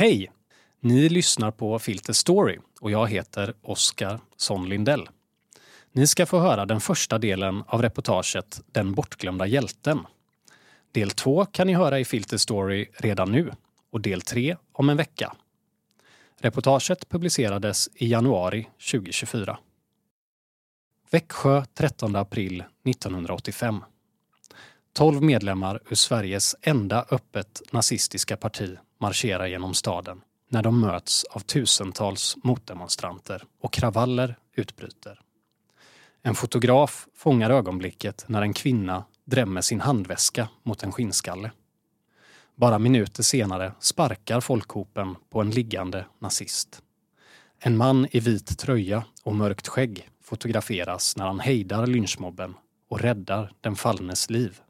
Hej! Ni lyssnar på Filter Story och jag heter Oskar Son Lindell. Ni ska få höra den första delen av reportaget Den bortglömda hjälten. Del två kan ni höra i Filter Story redan nu och del tre om en vecka. Reportaget publicerades i januari 2024. Växjö 13 april 1985. 12 medlemmar ur Sveriges enda öppet nazistiska parti marscherar genom staden när de möts av tusentals motdemonstranter och kravaller utbryter. En fotograf fångar ögonblicket när en kvinna drämmer sin handväska mot en skinnskalle. Bara minuter senare sparkar folkhopen på en liggande nazist. En man i vit tröja och mörkt skägg fotograferas när han hejdar lynchmobben och räddar den fallnes liv.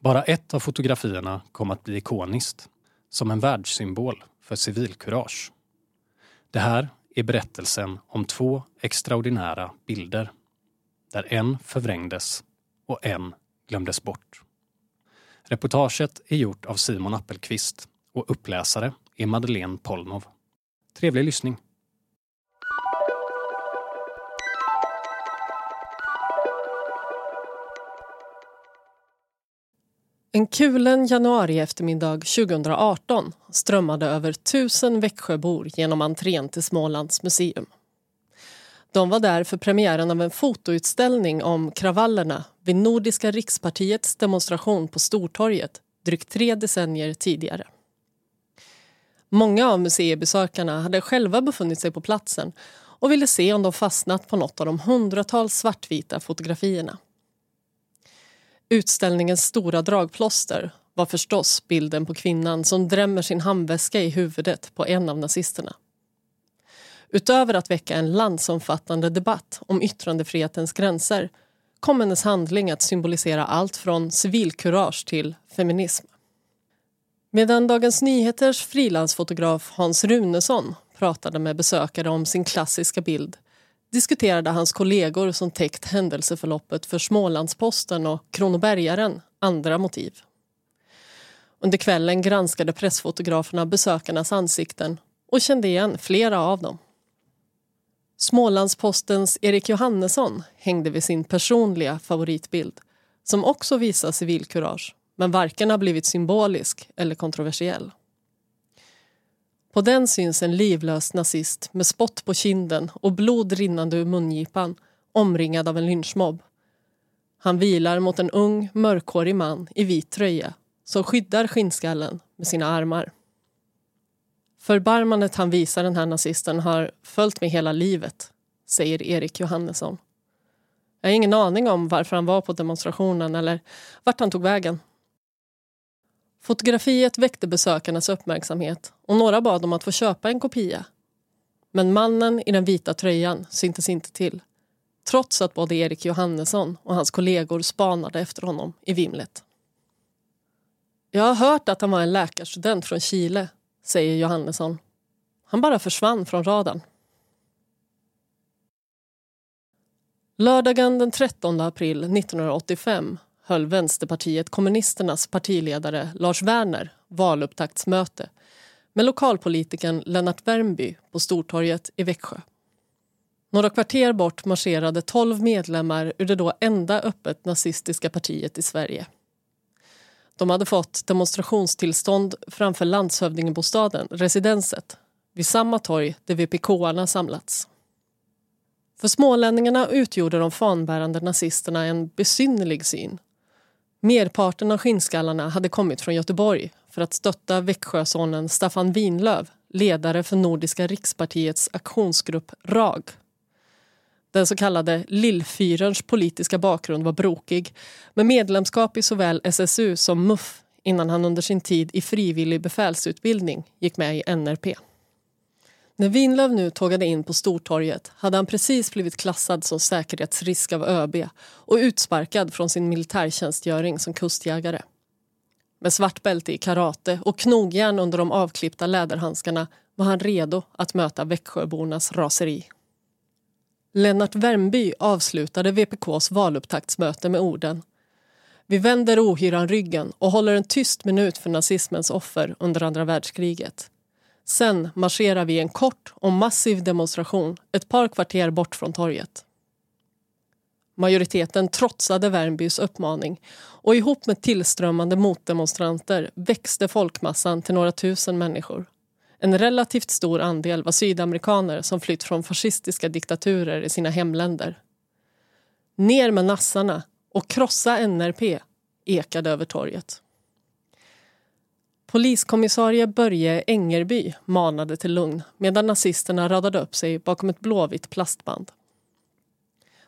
Bara ett av fotografierna kom att bli ikoniskt, som en världssymbol för civilkurage. Det här är berättelsen om två extraordinära bilder, där en förvrängdes och en glömdes bort. Reportaget är gjort av Simon Appelqvist och uppläsare är Madeleine Polnov. Trevlig lyssning! En kulen januari eftermiddag 2018 strömmade över tusen Växjöbor genom entrén till Smålands museum. De var där för premiären av en fotoutställning om kravallerna vid Nordiska rikspartiets demonstration på Stortorget drygt tre decennier tidigare. Många av museibesökarna hade själva befunnit sig på platsen och ville se om de fastnat på något av de hundratals svartvita fotografierna. Utställningens stora dragplåster var förstås bilden på kvinnan som drämmer sin handväska i huvudet på en av nazisterna. Utöver att väcka en landsomfattande debatt om yttrandefrihetens gränser kom hennes handling att symbolisera allt från civilkurage till feminism. Medan Dagens Nyheters frilansfotograf Hans Runesson pratade med besökare om sin klassiska bild diskuterade hans kollegor som täckt händelseförloppet för Smålandsposten och Kronobergaren andra motiv. Under kvällen granskade pressfotograferna besökarnas ansikten och kände igen flera av dem. Smålandspostens Erik Johannesson hängde vid sin personliga favoritbild som också visar civilkurage men varken har blivit symbolisk eller kontroversiell. På den syns en livlös nazist med spott på kinden och blod rinnande ur mungipan omringad av en lynchmobb. Han vilar mot en ung, mörkhårig man i vit tröja som skyddar skinnskallen med sina armar. Förbarmandet han visar den här nazisten har följt mig hela livet, säger Erik Johannesson. Jag har ingen aning om varför han var på demonstrationen eller vart han tog vägen. Fotografiet väckte besökarnas uppmärksamhet och några bad om att få köpa en kopia. Men mannen i den vita tröjan syntes inte till trots att både Erik Johannesson och hans kollegor spanade efter honom i vimlet. Jag har hört att han var en läkarstudent från Chile, säger Johannesson. Han bara försvann från radarn. Lördagen den 13 april 1985 höll Vänsterpartiet kommunisternas partiledare Lars Werner valupptaktsmöte med lokalpolitikern Lennart Värmby på Stortorget i Växjö. Några kvarter bort marscherade tolv medlemmar ur det då enda öppet nazistiska partiet i Sverige. De hade fått demonstrationstillstånd framför landshövdingebostaden, Residenset, vid samma torg där VPK-arna samlats. För smålänningarna utgjorde de fanbärande nazisterna en besynnerlig syn Merparten av skinnskallarna hade kommit från Göteborg för att stötta Växjösonen Staffan Winlöv, ledare för Nordiska rikspartiets aktionsgrupp RAG. Den så kallade Lillfyrens politiska bakgrund var brokig med medlemskap i såväl SSU som MUF innan han under sin tid i frivillig befälsutbildning gick med i NRP. När Winlöv nu tågade in på Stortorget hade han precis blivit klassad som säkerhetsrisk av ÖB och utsparkad från sin militärtjänstgöring som kustjägare. Med svart bälte i karate och knogjärn under de avklippta läderhandskarna var han redo att möta Växjöbornas raseri. Lennart Värmby avslutade VPKs valupptaktsmöte med orden Vi vänder ohyran ryggen och håller en tyst minut för nazismens offer under andra världskriget. Sen marscherar vi en kort och massiv demonstration ett par kvarter bort från torget. Majoriteten trotsade Värmbys uppmaning och ihop med tillströmmande motdemonstranter växte folkmassan till några tusen människor. En relativt stor andel var sydamerikaner som flytt från fascistiska diktaturer i sina hemländer. Ner med nassarna och krossa NRP ekade över torget. Poliskommissarie Börje Engerby manade till lugn medan nazisterna radade upp sig bakom ett blåvitt plastband.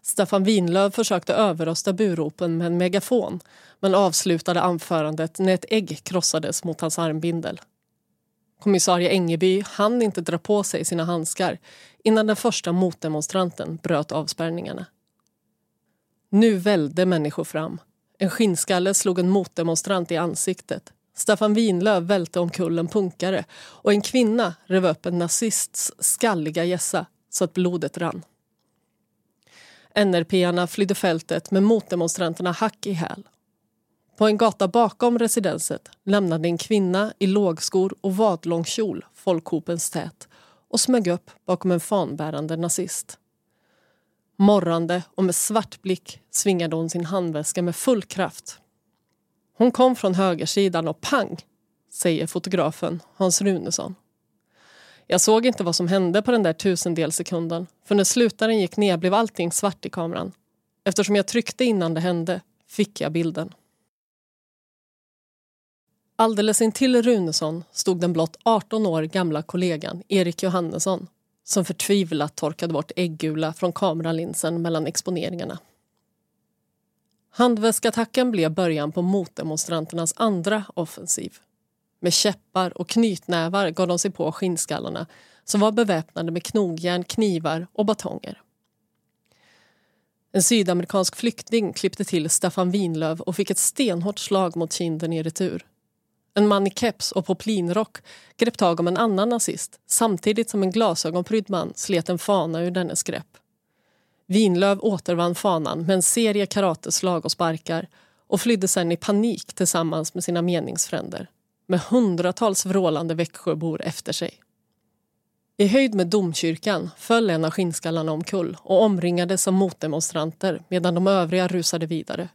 Staffan Winlöv försökte överrösta buropen med en megafon men avslutade anförandet när ett ägg krossades mot hans armbindel. Kommissarie Engeby hann inte dra på sig sina handskar innan den första motdemonstranten bröt avspärrningarna. Nu välde människor fram. En skinnskalle slog en motdemonstrant i ansiktet. Staffan Winlöv välte omkull en punkare och en kvinna rev upp en nazists skalliga gässa så att blodet rann. NRP-arna flydde fältet med motdemonstranterna hack i häl. På en gata bakom residenset lämnade en kvinna i lågskor och vadlång kjol folkhopens tät och smög upp bakom en fanbärande nazist. Morrande och med svart blick svingade hon sin handväska med full kraft. Hon kom från högersidan och pang, säger fotografen Hans Runesson. Jag såg inte vad som hände på den där tusendelsekunden för när slutaren gick ner blev allting svart i kameran. Eftersom jag tryckte innan det hände fick jag bilden. Alldeles intill Runesson stod den blott 18 år gamla kollegan Erik Johannesson som förtvivlat torkade bort äggula från kameralinsen mellan exponeringarna. Handväskattacken blev början på motdemonstranternas andra offensiv. Med käppar och knytnävar gav de sig på skinnskallarna som var beväpnade med knogjärn, knivar och batonger. En sydamerikansk flykting klippte till Staffan Winlöv och fick ett stenhårt slag mot kinden i retur. En man i keps och poplinrock grep tag om en annan nazist samtidigt som en glasögonprydd man slet en fana ur dennes grepp. Vinlöv återvann fanan med en serie karateslag och sparkar och flydde sen i panik tillsammans med sina meningsfränder med hundratals vrålande Växjöbor efter sig. I höjd med domkyrkan föll en av skinnskallarna omkull och omringades av motdemonstranter medan de övriga rusade vidare.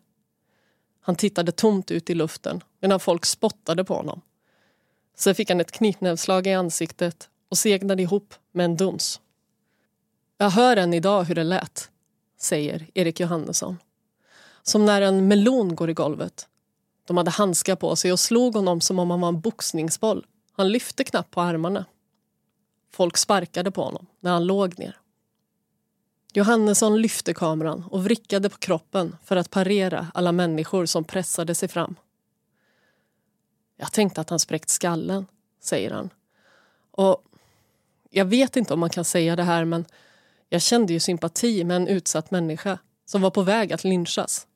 Han tittade tomt ut i luften medan folk spottade på honom. Sen fick han ett knytnävsslag i ansiktet och segnade ihop med en duns. Jag hör än idag hur det lät, säger Erik Johannesson. Som när en melon går i golvet. De hade handskar på sig och slog honom som om han var en boxningsboll. Han lyfte knappt på armarna. Folk sparkade på honom när han låg ner. Johannesson lyfte kameran och vrickade på kroppen för att parera alla människor som pressade sig fram. Jag tänkte att han spräckt skallen, säger han. Och jag vet inte om man kan säga det här men jag kände ju sympati med en utsatt människa som var på väg att lynchas.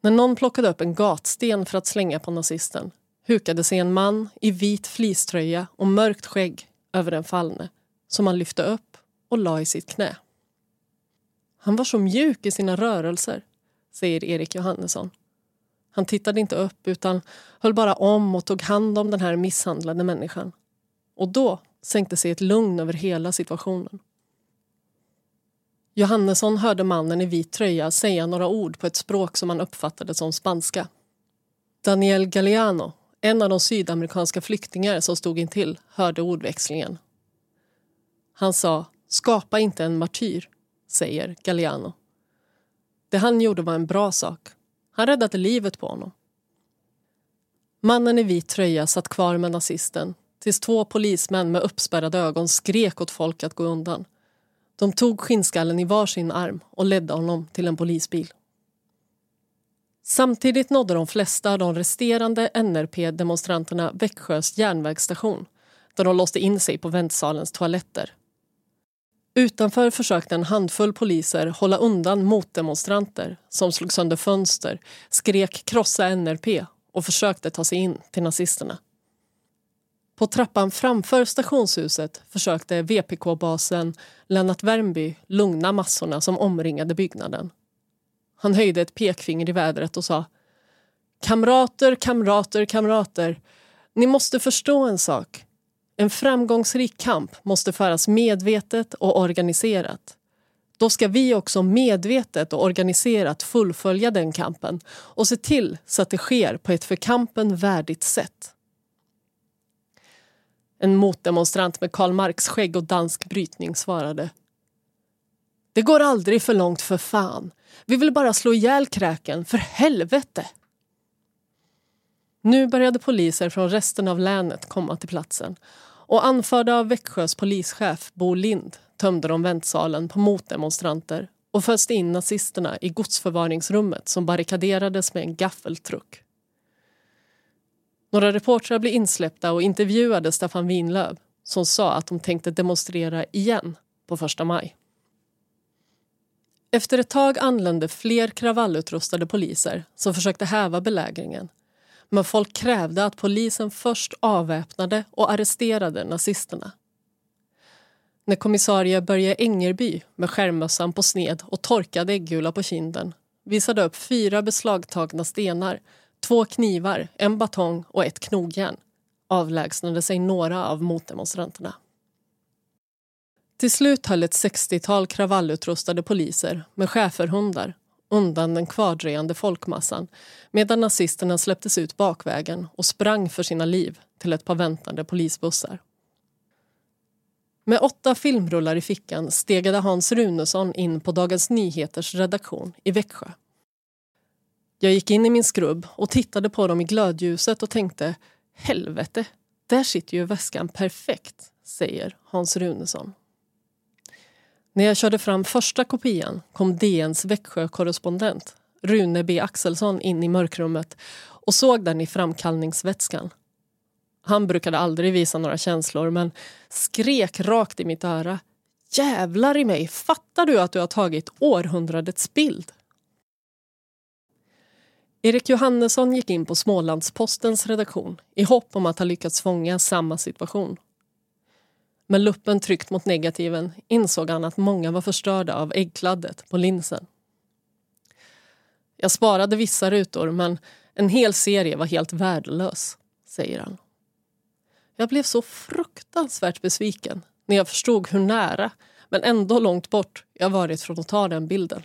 När någon plockade upp en gatsten för att slänga på nazisten hukade sig en man i vit fleecetröja och mörkt skägg över den fallne som han lyfte upp och la i sitt knä. Han var så mjuk i sina rörelser, säger Erik Johannesson. Han tittade inte upp utan höll bara om och tog hand om den här misshandlade människan. Och då sänkte sig ett lugn över hela situationen. Johannesson hörde mannen i vit tröja säga några ord på ett språk som han uppfattade som spanska. Daniel Galeano, en av de sydamerikanska flyktingar som stod intill, hörde ordväxlingen. Han sa “skapa inte en martyr”, säger Galeano. Det han gjorde var en bra sak. Han räddade livet på honom. Mannen i vit tröja satt kvar med nazisten tills två polismän med uppspärrade ögon skrek åt folk att gå undan. De tog skinnskallen i varsin arm och ledde honom till en polisbil. Samtidigt nådde de flesta av de resterande NRP-demonstranterna Växjös järnvägsstation där de låste in sig på väntsalens toaletter. Utanför försökte en handfull poliser hålla undan motdemonstranter som slog sönder fönster, skrek krossa NRP och försökte ta sig in till nazisterna. På trappan framför stationshuset försökte VPK-basen Lennart Wernby lugna massorna som omringade byggnaden. Han höjde ett pekfinger i vädret och sa Kamrater, kamrater, kamrater. Ni måste förstå en sak. En framgångsrik kamp måste föras medvetet och organiserat. Då ska vi också medvetet och organiserat fullfölja den kampen och se till så att det sker på ett för kampen värdigt sätt. En motdemonstrant med Karl Marx skägg och dansk brytning svarade. Det går aldrig för långt för fan. Vi vill bara slå ihjäl kräken, för helvete! Nu började poliser från resten av länet komma till platsen och anförda av Växjös polischef Bo Lind tömde de väntsalen på motdemonstranter och föste in nazisterna i godsförvaringsrummet som barrikaderades med en gaffeltruck. Några reportrar blev insläppta och intervjuade Staffan Winlöv som sa att de tänkte demonstrera igen på första maj. Efter ett tag anlände fler kravallutrustade poliser som försökte häva belägringen men folk krävde att polisen först avväpnade och arresterade nazisterna. När kommissarie Börje Engerby med skärmmössan på sned och torkad äggula på kinden visade upp fyra beslagtagna stenar, två knivar, en batong och ett knogjärn avlägsnade sig några av motdemonstranterna. Till slut höll ett 60-tal kravallutrustade poliser med schäferhundar undan den kvardröjande folkmassan medan nazisterna släpptes ut bakvägen och sprang för sina liv till ett par väntande polisbussar. Med åtta filmrullar i fickan stegade Hans Runesson in på Dagens Nyheters redaktion i Växjö. Jag gick in i min skrubb och tittade på dem i glödljuset och tänkte helvete, där sitter ju väskan perfekt, säger Hans Runesson. När jag körde fram första kopian kom DNs Växjö-korrespondent Rune B Axelsson in i mörkrummet och såg den i framkallningsvätskan. Han brukade aldrig visa några känslor men skrek rakt i mitt öra. Jävlar i mig, fattar du att du har tagit århundradets bild? Erik Johannesson gick in på Smålandspostens redaktion i hopp om att ha lyckats fånga samma situation. Med luppen tryckt mot negativen insåg han att många var förstörda av äggkladdet på linsen. Jag sparade vissa rutor men en hel serie var helt värdelös, säger han. Jag blev så fruktansvärt besviken när jag förstod hur nära, men ändå långt bort, jag varit från att ta den bilden.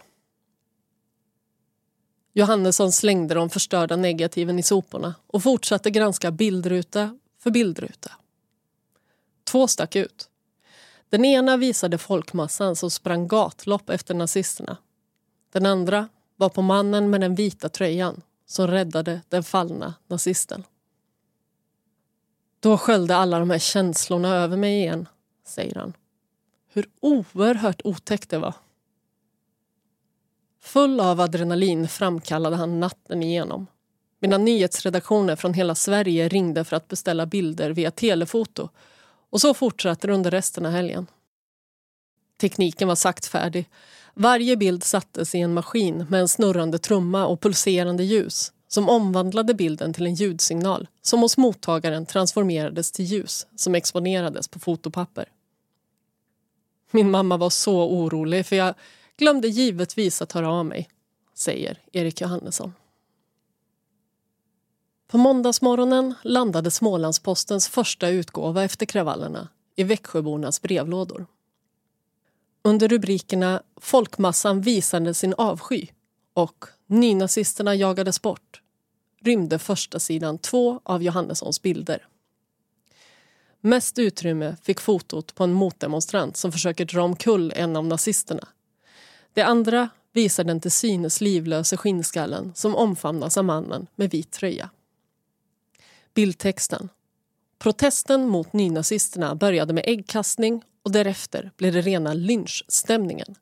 Johannesson slängde de förstörda negativen i soporna och fortsatte granska bildruta för bildruta. Två stack ut. Den ena visade folkmassan som sprang gatlopp efter nazisterna. Den andra var på mannen med den vita tröjan som räddade den fallna nazisten. Då sköljde alla de här känslorna över mig igen, säger han. Hur oerhört otäckt det var. Full av adrenalin framkallade han natten igenom. Mina nyhetsredaktioner från hela Sverige ringde för att beställa bilder via telefoto och så fortsatte det under resten av helgen. Tekniken var saktfärdig. Varje bild sattes i en maskin med en snurrande trumma och pulserande ljus som omvandlade bilden till en ljudsignal som hos mottagaren transformerades till ljus som exponerades på fotopapper. Min mamma var så orolig för jag glömde givetvis att höra av mig, säger Erik Johannesson. På måndagsmorgonen landade Smålandspostens första utgåva efter kravallerna i Växjöbornas brevlådor. Under rubrikerna Folkmassan visade sin avsky och Nynazisterna jagades bort rymde första sidan två av Johannessons bilder. Mest utrymme fick fotot på en motdemonstrant som försöker dra omkull en av nazisterna. Det andra visar den till synes livlöse skinnskallen som omfamnas av mannen med vit tröja. Bildtexten. Protesten mot nynazisterna började med äggkastning och därefter blev det rena lynchstämningen.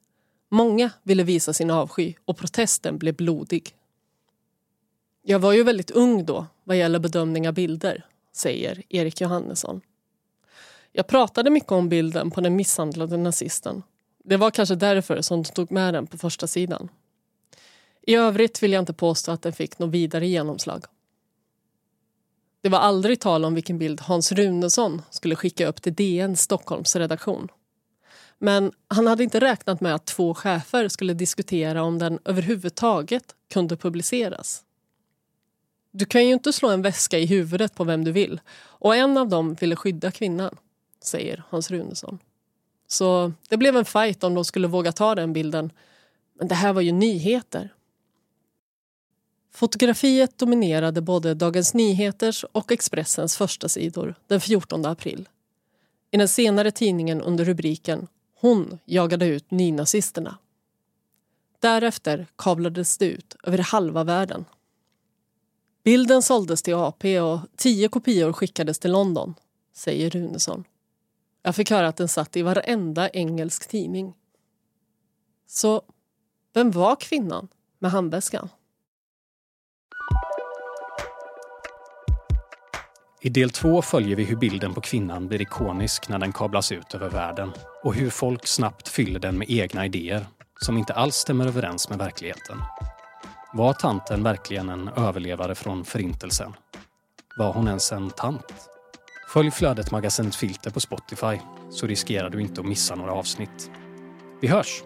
Många ville visa sin avsky och protesten blev blodig. Jag var ju väldigt ung då vad gäller bedömning av bilder, säger Erik Johannesson. Jag pratade mycket om bilden på den misshandlade nazisten. Det var kanske därför som de tog med den på första sidan. I övrigt vill jag inte påstå att den fick något vidare genomslag. Det var aldrig tal om vilken bild Hans Runesson skulle skicka upp till DN Stockholms redaktion. Men han hade inte räknat med att två chefer skulle diskutera om den överhuvudtaget kunde publiceras. Du kan ju inte slå en väska i huvudet på vem du vill och en av dem ville skydda kvinnan, säger Hans Runesson. Så det blev en fight om de skulle våga ta den bilden. Men det här var ju nyheter. Fotografiet dominerade både Dagens Nyheters och Expressens första sidor den 14 april. I den senare tidningen under rubriken Hon jagade ut nynazisterna. Därefter kablades det ut över halva världen. Bilden såldes till AP och tio kopior skickades till London, säger Runesson. Jag fick höra att den satt i varenda engelsk tidning. Så vem var kvinnan med handväskan? I del två följer vi hur bilden på kvinnan blir ikonisk när den kablas ut över världen och hur folk snabbt fyller den med egna idéer som inte alls stämmer överens med verkligheten. Var tanten verkligen en överlevare från Förintelsen? Var hon ens en tant? Följ flödet magasinet Filter på Spotify så riskerar du inte att missa några avsnitt. Vi hörs!